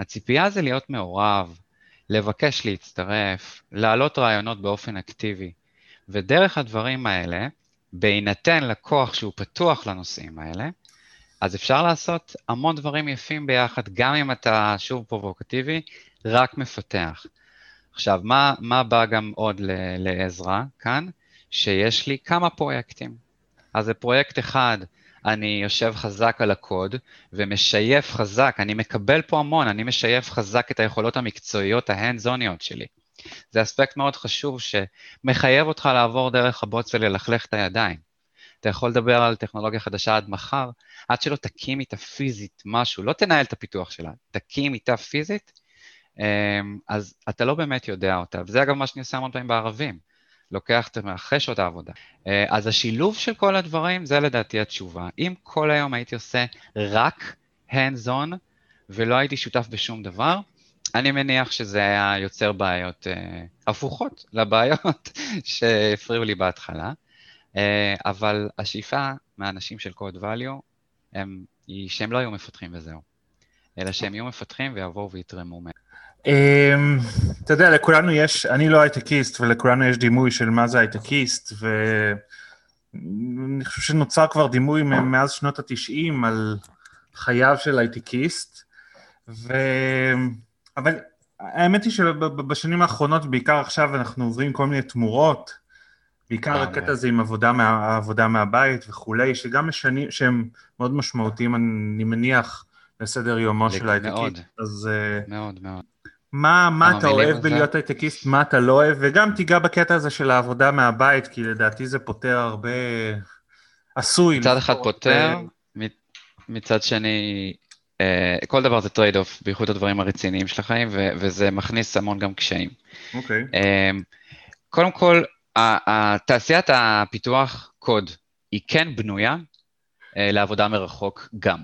הציפייה זה להיות מעורב, לבקש להצטרף, להעלות רעיונות באופן אקטיבי. ודרך הדברים האלה, בהינתן לקוח שהוא פתוח לנושאים האלה, אז אפשר לעשות המון דברים יפים ביחד, גם אם אתה, שוב פרובוקטיבי, רק מפתח. עכשיו, מה, מה בא גם עוד לעזרה כאן? שיש לי כמה פרויקטים. אז בפרויקט אחד אני יושב חזק על הקוד ומשייף חזק, אני מקבל פה המון, אני משייף חזק את היכולות המקצועיות ההנדזוניות שלי. זה אספקט מאוד חשוב שמחייב אותך לעבור דרך הבוץ וללכלך את הידיים. אתה יכול לדבר על טכנולוגיה חדשה עד מחר, עד שלא תקים איתה פיזית משהו, לא תנהל את הפיתוח שלה, תקים איתה פיזית, אמ, אז אתה לא באמת יודע אותה, וזה אגב מה שאני עושה המון פעמים בערבים, לוקח את אחרי שעות העבודה. אה, אז השילוב של כל הדברים, זה לדעתי התשובה. אם כל היום הייתי עושה רק hands on, ולא הייתי שותף בשום דבר, אני מניח שזה היה יוצר בעיות uh, הפוכות לבעיות שהפריעו לי בהתחלה, uh, אבל השאיפה מהאנשים של code value הם, היא שהם לא היו מפתחים וזהו, אלא שהם יהיו מפתחים ויבואו ויתרמו מהם. אמ, אתה יודע, לכולנו יש, אני לא הייטקיסט, ולכולנו יש דימוי של מה זה הייטקיסט, ואני חושב שנוצר כבר דימוי מאז שנות התשעים על חייו של הייטקיסט, ו... אבל האמת היא שבשנים האחרונות, בעיקר עכשיו, אנחנו עוברים כל מיני תמורות, בעיקר הקטע הזה עם עבודה, מה, עבודה מהבית וכולי, שגם משנים, שהם מאוד משמעותיים, אני מניח, לסדר יומו של הייטקיסט. מאוד, אז, מאוד, מאוד. מה, מה אתה אוהב בלהיות הייטקיסט, מה אתה לא אוהב, וגם תיגע בקטע הזה של העבודה מהבית, כי לדעתי זה פותר הרבה... עשוי. מצד אחד פותר. מצד שני, uh, כל דבר זה trade-off, בייחוד הדברים הרציניים של החיים, וזה מכניס המון גם קשיים. אוקיי. Okay. Uh, קודם כל, תעשיית הפיתוח קוד היא כן בנויה uh, לעבודה מרחוק גם.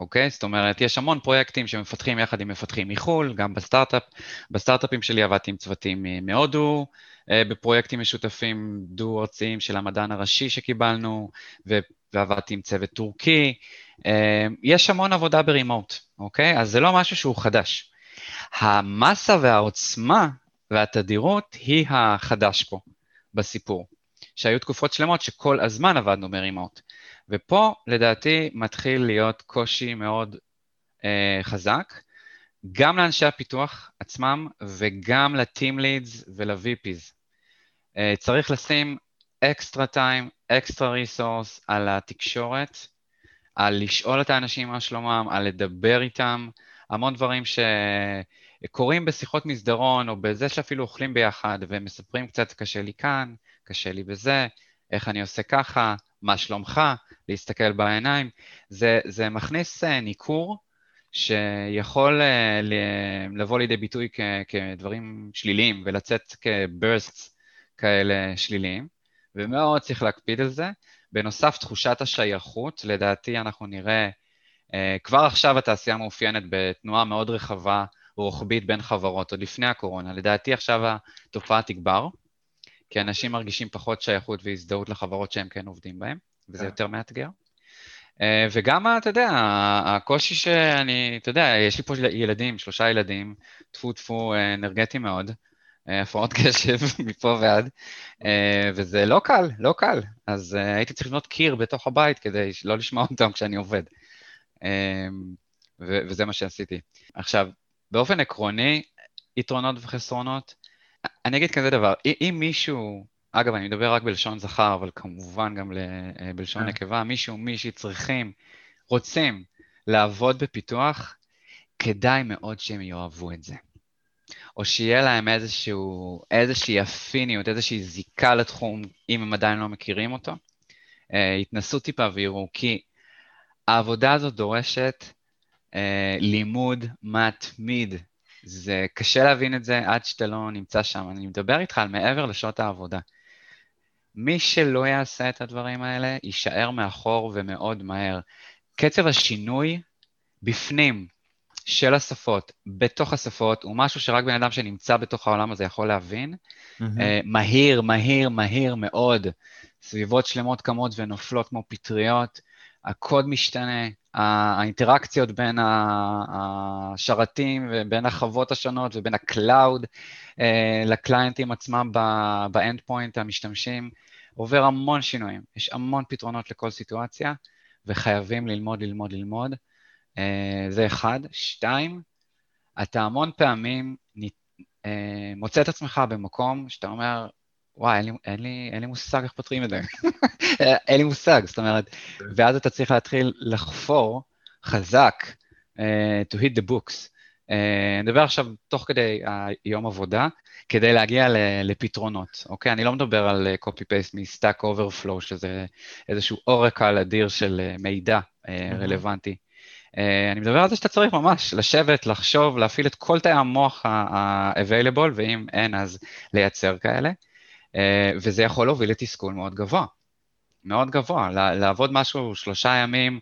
אוקיי? זאת אומרת, יש המון פרויקטים שמפתחים יחד עם מפתחים מחו"ל, גם בסטארט-אפ. בסטארט-אפים שלי עבדתי עם צוותים מהודו, אה, בפרויקטים משותפים דו-ארציים של המדען הראשי שקיבלנו, ועבדתי עם צוות טורקי. אה, יש המון עבודה ברימוט, אוקיי? אז זה לא משהו שהוא חדש. המסה והעוצמה והתדירות היא החדש פה בסיפור. שהיו תקופות שלמות שכל הזמן עבדנו ברימוט. ופה לדעתי מתחיל להיות קושי מאוד אה, חזק, גם לאנשי הפיתוח עצמם וגם ל-team leads ול-VPs. אה, צריך לשים אקסטרה טיים, אקסטרה ריסורס על התקשורת, על לשאול את האנשים מה שלומם, על לדבר איתם, המון דברים שקורים בשיחות מסדרון או בזה שאפילו אוכלים ביחד ומספרים קצת קשה לי כאן, קשה לי בזה, איך אני עושה ככה, מה שלומך, להסתכל בעיניים, זה, זה מכניס אה, ניכור שיכול אה, לבוא לידי ביטוי כ, כדברים שליליים ולצאת כברסטס כאלה שליליים, ומאוד צריך להקפיד על זה. בנוסף, תחושת השייכות, לדעתי אנחנו נראה, אה, כבר עכשיו התעשייה מאופיינת בתנועה מאוד רחבה רוחבית בין חברות, עוד לפני הקורונה. לדעתי עכשיו התופעה תגבר, כי אנשים מרגישים פחות שייכות והזדהות לחברות שהם כן עובדים בהן. וזה כן. יותר מאתגר. אה, וגם, אתה יודע, הקושי שאני, אתה יודע, יש לי פה ילדים, שלושה ילדים, טפו טפו אה, אנרגטי מאוד, אה, הפרעות קשב מפה ועד, וזה לא קל, לא קל. אז הייתי צריך לבנות קיר בתוך הבית כדי לא לשמוע אותם כשאני עובד. וזה מה שעשיתי. עכשיו, באופן עקרוני, יתרונות וחסרונות, אני אגיד כזה דבר, אם מישהו אגב, אני מדבר רק בלשון זכר, אבל כמובן גם אה, בלשון כן. נקבה, מישהו, מישהי צריכים, רוצים לעבוד בפיתוח, כדאי מאוד שהם יאהבו את זה. או שיהיה להם איזשהו, איזושהי אפיניות, איזושהי זיקה לתחום, אם הם עדיין לא מכירים אותו. יתנסו אה, טיפה ויראו, כי העבודה הזאת דורשת אה, לימוד מתמיד. זה קשה להבין את זה עד שאתה לא נמצא שם. אני מדבר איתך על מעבר לשעות העבודה. מי שלא יעשה את הדברים האלה, יישאר מאחור ומאוד מהר. קצב השינוי בפנים של השפות, בתוך השפות, הוא משהו שרק בן אדם שנמצא בתוך העולם הזה יכול להבין. Mm-hmm. Uh, מהיר, מהיר, מהיר מאוד. סביבות שלמות קמות ונופלות כמו פטריות, הקוד משתנה, האינטראקציות בין השרתים ובין החוות השונות ובין ה cloud אה, לקליינטים עצמם באנד פוינט המשתמשים, עובר המון שינויים, יש המון פתרונות לכל סיטואציה, וחייבים ללמוד, ללמוד, ללמוד. אה, זה אחד. שתיים, אתה המון פעמים אה, מוצא את עצמך במקום שאתה אומר, וואי, אין לי, אין, לי, אין לי מושג איך פותרים את זה. אין לי מושג, זאת אומרת, כן. ואז אתה צריך להתחיל לחפור חזק uh, to hit the books. Uh, נדבר עכשיו תוך כדי היום עבודה, כדי להגיע לפתרונות, אוקיי? אני לא מדבר על uh, copy-paste מ-stack overflow, שזה איזשהו אורקל אדיר של מידע uh, רלוונטי. אני מדבר על זה שאתה צריך ממש לשבת, לחשוב, להפעיל את כל תאי המוח ה-available, ואם אין, אז לייצר כאלה. אה, וזה יכול להוביל לתסכול מאוד גבוה. מאוד גבוה. לעבוד משהו שלושה ימים,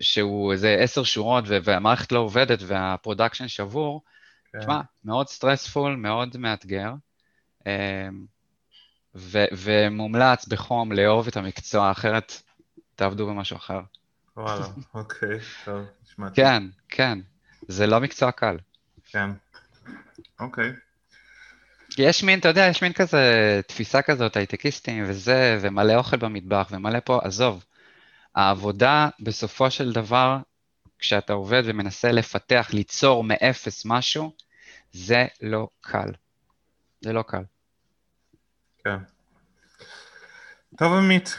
שהוא איזה עשר שורות והמערכת לא עובדת וה production שבור, כן. תשמע, מאוד stressful, מאוד מאתגר, אה, ו- ומומלץ בחום לאהוב את המקצוע, אחרת תעבדו במשהו אחר. וואלה, אוקיי, טוב, נשמע. כן, כן, זה לא מקצוע קל. כן, אוקיי. יש מין, אתה יודע, יש מין כזה תפיסה כזאת, הייטקיסטים וזה, ומלא אוכל במטבח, ומלא פה, עזוב. העבודה, בסופו של דבר, כשאתה עובד ומנסה לפתח, ליצור מאפס משהו, זה לא קל. זה לא קל. כן. טוב, עמית,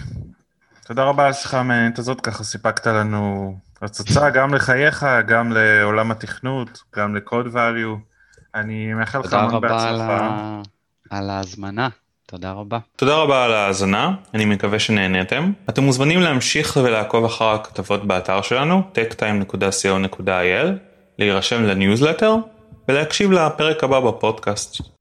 תודה רבה על השיחה המעניינת הזאת, ככה סיפקת לנו הצצה גם לחייך, גם לעולם התכנות, גם ל-code value. אני מאחל לך המון בהצלחה. תודה רבה על ההזמנה. תודה רבה. תודה רבה על ההאזנה, אני מקווה שנהניתם. אתם מוזמנים להמשיך ולעקוב אחר הכתבות באתר שלנו, techtime.co.il, להירשם לניוזלטר ולהקשיב לפרק הבא בפודקאסט.